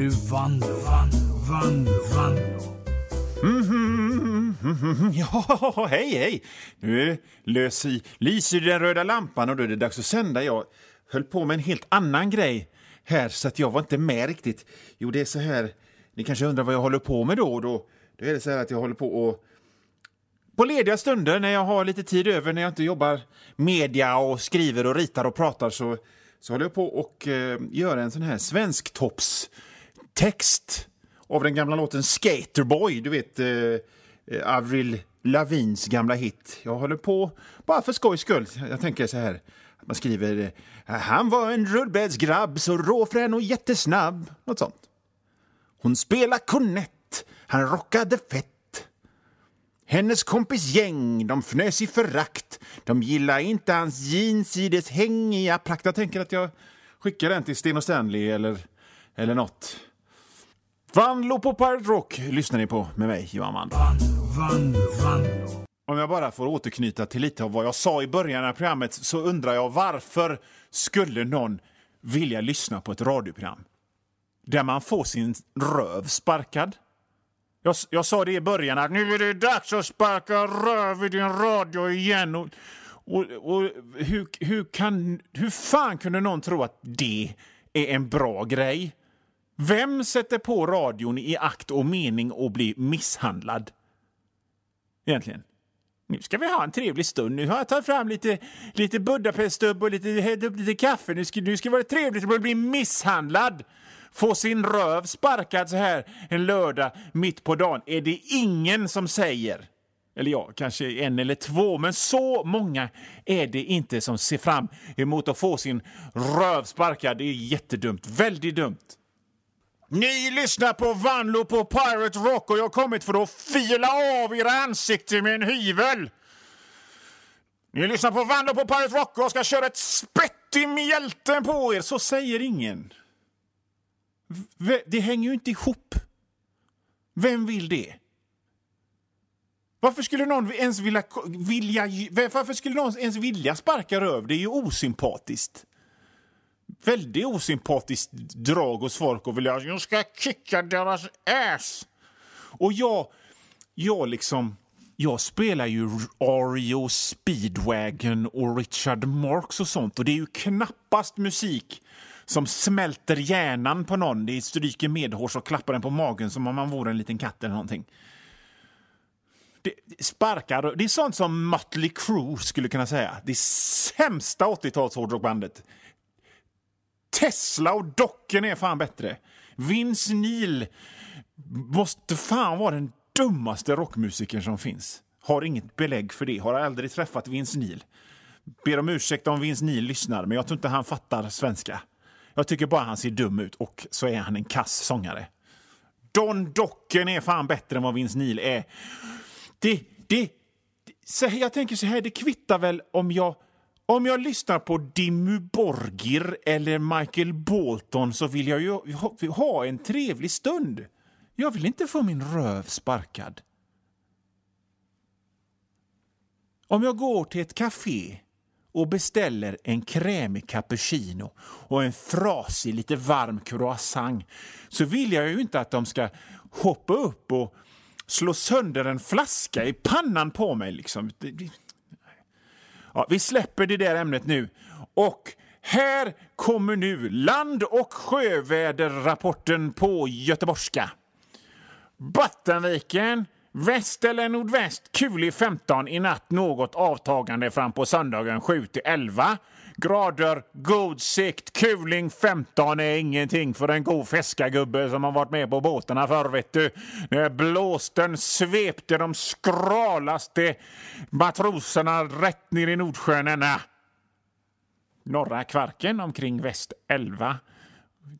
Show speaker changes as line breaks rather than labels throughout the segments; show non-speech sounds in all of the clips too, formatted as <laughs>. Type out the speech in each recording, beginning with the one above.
nu Vanlo, Vanlo, Vanlo, Vanlo.
Mm, mm, <laughs> ja, hej, hej! Nu löser, lyser den röda lampan och då är det dags att sända. Jag höll på med en helt annan grej här så att jag var inte med riktigt. Jo, det är så här, ni kanske undrar vad jag håller på med då. Då, då är det så här att jag håller på och på lediga stunder när jag har lite tid över, när jag inte jobbar media och skriver och ritar och pratar så, så håller jag på och eh, gör en sån här Text av den gamla låten Skaterboy, du vet eh, eh, Avril Lavins gamla hit. Jag håller på bara för skojs skull. Jag tänker så här, man skriver eh, Han var en rullbrädsgrabb så råfrän och jättesnabb. Något sånt. Hon spelade kornett, han rockade fett. Hennes kompis gäng, de fnös i förakt. De gillar inte hans jeans i dess hängiga prakt. Jag tänker att jag skickar den till Sten och Stanley eller, eller nåt. Vanlo på Pirate Rock lyssnar ni på med mig, Johan Wand. Om jag bara får återknyta till lite av vad jag sa i början av programmet så undrar jag varför skulle någon vilja lyssna på ett radioprogram där man får sin röv sparkad? Jag, jag sa det i början att nu är det dags att sparka röv i din radio igen. Och, och, och hur, hur, kan, hur fan kunde någon tro att det är en bra grej? Vem sätter på radion i akt och mening att bli misshandlad? Egentligen. Nu ska vi ha en trevlig stund. Nu har jag tagit fram lite, lite Budapeststubb och lite, hällt upp lite kaffe. Nu ska, nu ska det vara trevligt att bli misshandlad. Få sin röv sparkad så här en lördag mitt på dagen är det ingen som säger. Eller ja, kanske en eller två, men så många är det inte som ser fram emot att få sin röv sparkad. Det är jättedumt. Väldigt dumt. Ni lyssnar på Vanlo på Pirate Rock och jag har kommit för att fila av era ansikten med en hyvel. Ni lyssnar på Vanlo på Pirate Rock och jag ska köra ett spett i mjälten på er. Så säger ingen. V det hänger ju inte ihop. Vem vill det? Varför skulle någon ens vilja, vilja, varför skulle någon ens vilja sparka röv? Det är ju osympatiskt väldigt osympatiskt drag hos folk och att jag ska kicka deras ass. Och jag, jag liksom, jag spelar ju Ario Speedwagon och Richard Marx och sånt och det är ju knappast musik som smälter hjärnan på någon. Det stryker medhårs och klappar den på magen som om man vore en liten katt eller någonting. Det, sparkar, det är sånt som Mötley Crüe skulle kunna säga. Det sämsta 80-tals hårdrockbandet. Tesla och docken är fan bättre. Vince Neil måste fan vara den dummaste rockmusikern som finns. Har inget belägg för det, har aldrig träffat Vince Neil. Ber om ursäkt om Vince Neil lyssnar, men jag tror inte han fattar svenska. Jag tycker bara han ser dum ut och så är han en kass sångare. Don Docken är fan bättre än vad Vince Neil är. Det, det, så jag tänker så här, det kvittar väl om jag om jag lyssnar på Dimmu Borgir eller Michael Bolton så vill jag ju ha, en trevlig stund. Jag vill inte få min röv sparkad. Om jag går till ett café och beställer en krämig cappuccino och en frasig, lite varm croissant så vill jag ju inte att de ska hoppa upp och slå sönder en flaska i pannan på mig. Liksom. Ja, vi släpper det där ämnet nu. Och här kommer nu land och sjöväderrapporten på göteborgska. Bottenviken, väst eller nordväst, kulig 15 i natt, något avtagande fram på söndagen 7 till 11 grader, god sikt, kuling 15 är ingenting för en god fiskargubbe som har varit med på båtarna förr vet du. När blåsten svepte de skralaste matroserna rätt ner i Nordsjön Norra Kvarken omkring väst 11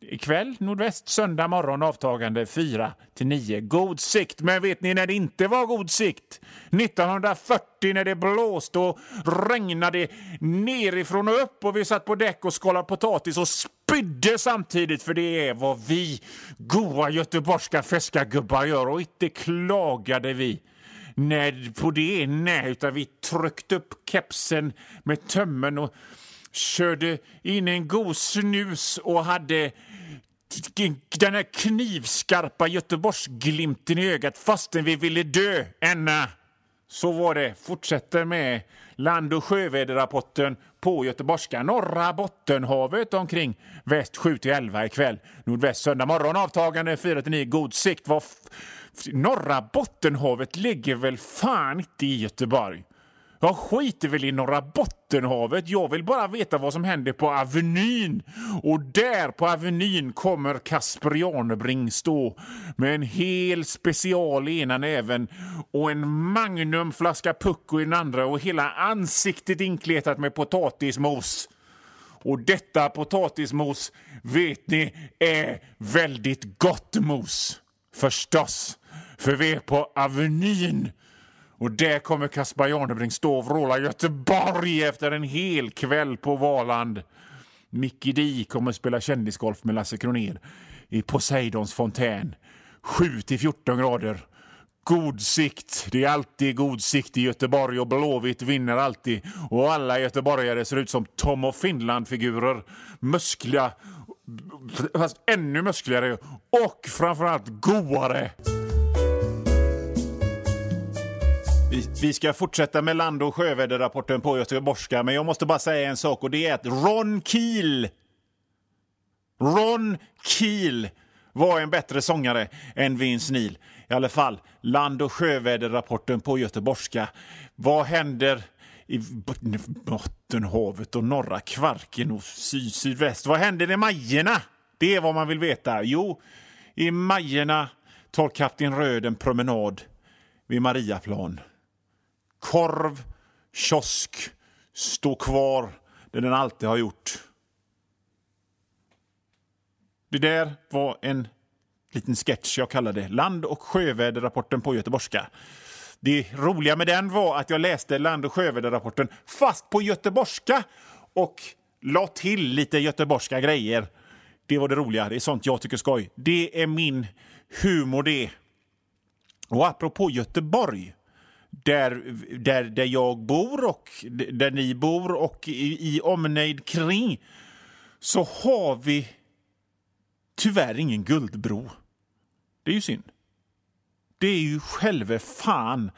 Ikväll nordväst, söndag morgon avtagande 4 till 9. God sikt, men vet ni när det inte var god sikt? 1940 när det blåste och regnade nerifrån och upp och vi satt på däck och skalade potatis och spydde samtidigt för det är vad vi goa göteborgska fiskargubbar gör och inte klagade vi. Nej, på det, nej, utan vi tryckte upp kepsen med tömmen och körde in en god snus och hade den här knivskarpa Göteborgsglimten i ögat fastän vi ville dö, Enna. Så var det. Fortsätter med land och sjöväderrapporten på göteborgska. Norra Bottenhavet omkring väst 7 11 ikväll. Nordväst söndag morgon avtagande 4 9 god sikt. Var Norra Bottenhavet ligger väl fan inte i Göteborg? Jag skiter väl i Norra Bottenhavet. Jag vill bara veta vad som händer på Avenyn. Och där på Avenyn kommer Kasper Janebring stå med en hel special i ena näven och en magnumflaska Pucko i den andra och hela ansiktet inkletat med potatismos. Och detta potatismos, vet ni, är väldigt gott mos. Förstås, för vi är på Avenyn. Och där kommer Caspar Janebring stå och vråla Göteborg efter en hel kväll på Valand. Mickey Dee kommer spela kändisgolf med Lasse Kronér i Poseidons fontän. 7 till 14 grader. God sikt. Det är alltid god sikt i Göteborg och Blåvitt vinner alltid. Och alla göteborgare ser ut som Tom och Finland-figurer. Muskliga, fast ännu muskligare och framförallt goare. Vi, vi ska fortsätta med land och sjöväderrapporten på göteborgska, men jag måste bara säga en sak och det är att Ron Kiel Ron Kiel var en bättre sångare än Vince Neil. I alla fall, land och sjöväderrapporten på göteborgska. Vad händer i Bottenhavet och norra Kvarken och syd sydväst? Vad händer i Majerna? Det är vad man vill veta. Jo, i Majerna tar Kapten Röd en promenad vid Mariaplan. Korv, kiosk, stå kvar där den alltid har gjort. Det där var en liten sketch jag kallade Land och sjöväderrapporten på göteborgska. Det roliga med den var att jag läste Land och sjöväderrapporten fast på göteborgska och la till lite göteborgska grejer. Det var det roliga. Det är sånt jag tycker skoj. Det är min humor det. Och apropå Göteborg där, där, där jag bor och där ni bor och i, i omnejd kring så har vi tyvärr ingen guldbro. Det är ju synd. Det är ju själve fan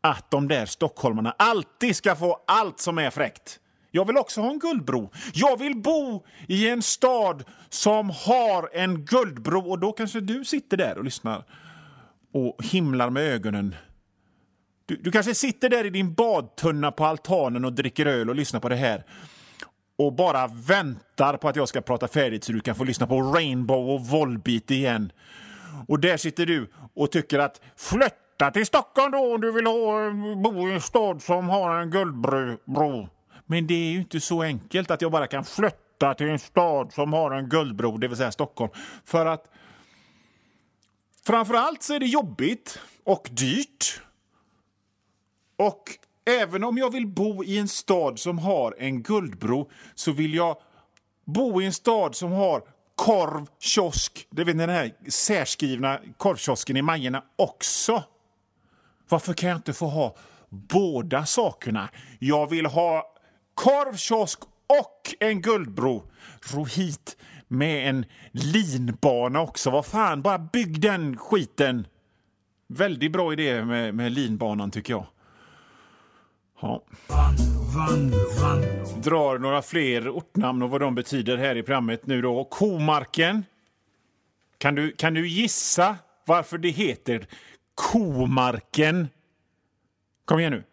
att de där stockholmarna alltid ska få allt som är fräckt. Jag vill också ha en guldbro. Jag vill bo i en stad som har en guldbro. Och då kanske du sitter där och lyssnar och himlar med ögonen du, du kanske sitter där i din badtunna på altanen och dricker öl och lyssnar på det här och bara väntar på att jag ska prata färdigt så du kan få lyssna på Rainbow och Volbeat igen. Och där sitter du och tycker att flytta till Stockholm då om du vill ha, eh, bo i en stad som har en guldbro. Men det är ju inte så enkelt att jag bara kan flytta till en stad som har en guldbro, det vill säga Stockholm. För att framförallt så är det jobbigt och dyrt och även om jag vill bo i en stad som har en guldbro så vill jag bo i en stad som har korv, kiosk, det vet ni, den här särskrivna korvkiosken i Majerna också. Varför kan jag inte få ha båda sakerna? Jag vill ha korv, kiosk och en guldbro. Ro hit med en linbana också. Vad fan, bara bygg den skiten. Väldigt bra idé med, med linbanan tycker jag. Ja. Drar några fler ortnamn och vad de betyder här i programmet nu då. Komarken. Kan du, kan du gissa varför det heter Komarken? Kom igen nu.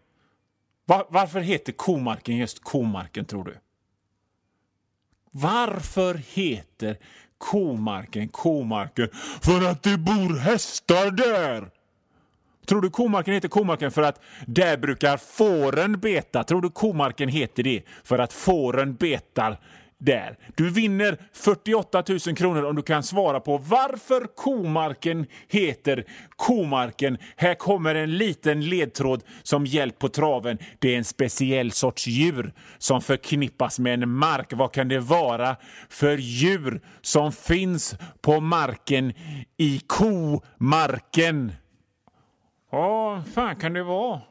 Var, varför heter Komarken just Komarken, tror du? Varför heter Komarken Komarken? För att det bor hästar där! Tror du komarken heter komarken för att där brukar fåren beta? Tror du komarken heter det för att fåren betar där? Du vinner 48 000 kronor om du kan svara på varför komarken heter komarken. Här kommer en liten ledtråd som hjälp på traven. Det är en speciell sorts djur som förknippas med en mark. Vad kan det vara för djur som finns på marken i komarken? Ja, fan kan det vara?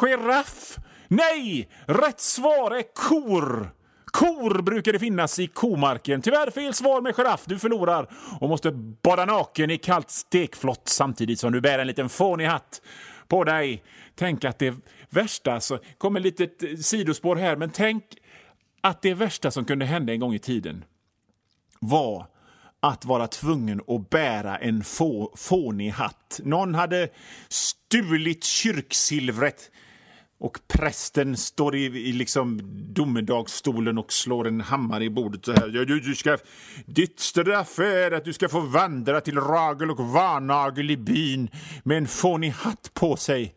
Giraff? Nej! Rätt svar är kor! Kor brukar det finnas i komarken. Tyvärr fel svar med giraff. Du förlorar och måste bada naken i kallt stekflott samtidigt som du bär en liten fånig hatt på dig. Tänk att det värsta, så kommer ett litet eh, sidospår här, men tänk att det värsta som kunde hända en gång i tiden var att vara tvungen att bära en få, fånig hatt. Någon hade stulit kyrksilvret och prästen står i, i liksom domedagsstolen och slår en hammare i bordet så här. Du, du ska, ditt straff är att du ska få vandra till ragel och varnagel i byn med en fånig hatt på sig.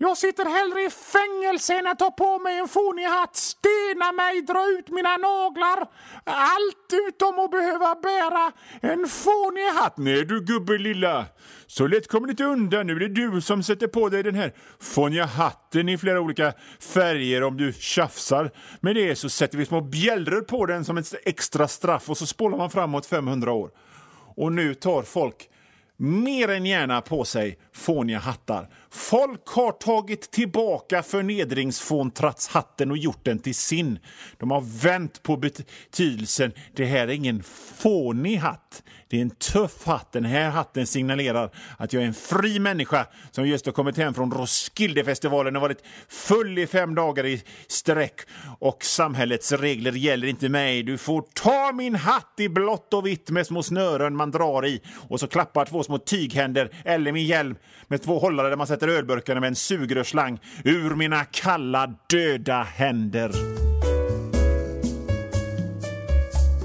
Jag sitter hellre i fängelse än att ta på mig en fånig hatt, stena mig, dra ut mina naglar. Allt utom att behöva bära en fånig hatt. Nej du gubbe lilla, så lätt kommer du inte undan. Nu är det du som sätter på dig den här fåniga hatten i flera olika färger. Om du tjafsar med det så sätter vi små bjällror på den som ett extra straff och så spolar man framåt 500 år. Och nu tar folk mer än gärna på sig fåniga hattar. Folk har tagit tillbaka förnedringsfåntrattshatten och gjort den till sin. De har vänt på betydelsen. Det här är ingen fånig hatt. Det är en tuff hatt. Den här hatten signalerar att jag är en fri människa som just har kommit hem från Roskildefestivalen och varit full i fem dagar i sträck. Och samhällets regler gäller inte mig. Du får ta min hatt i blått och vitt med små snören man drar i och så klappar två små tyghänder eller min hjälm med två hållare där man sätter ölburkarna med en sugrörsslang ur mina kalla döda händer.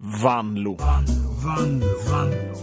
vanlo.
Vanlo, vanlo.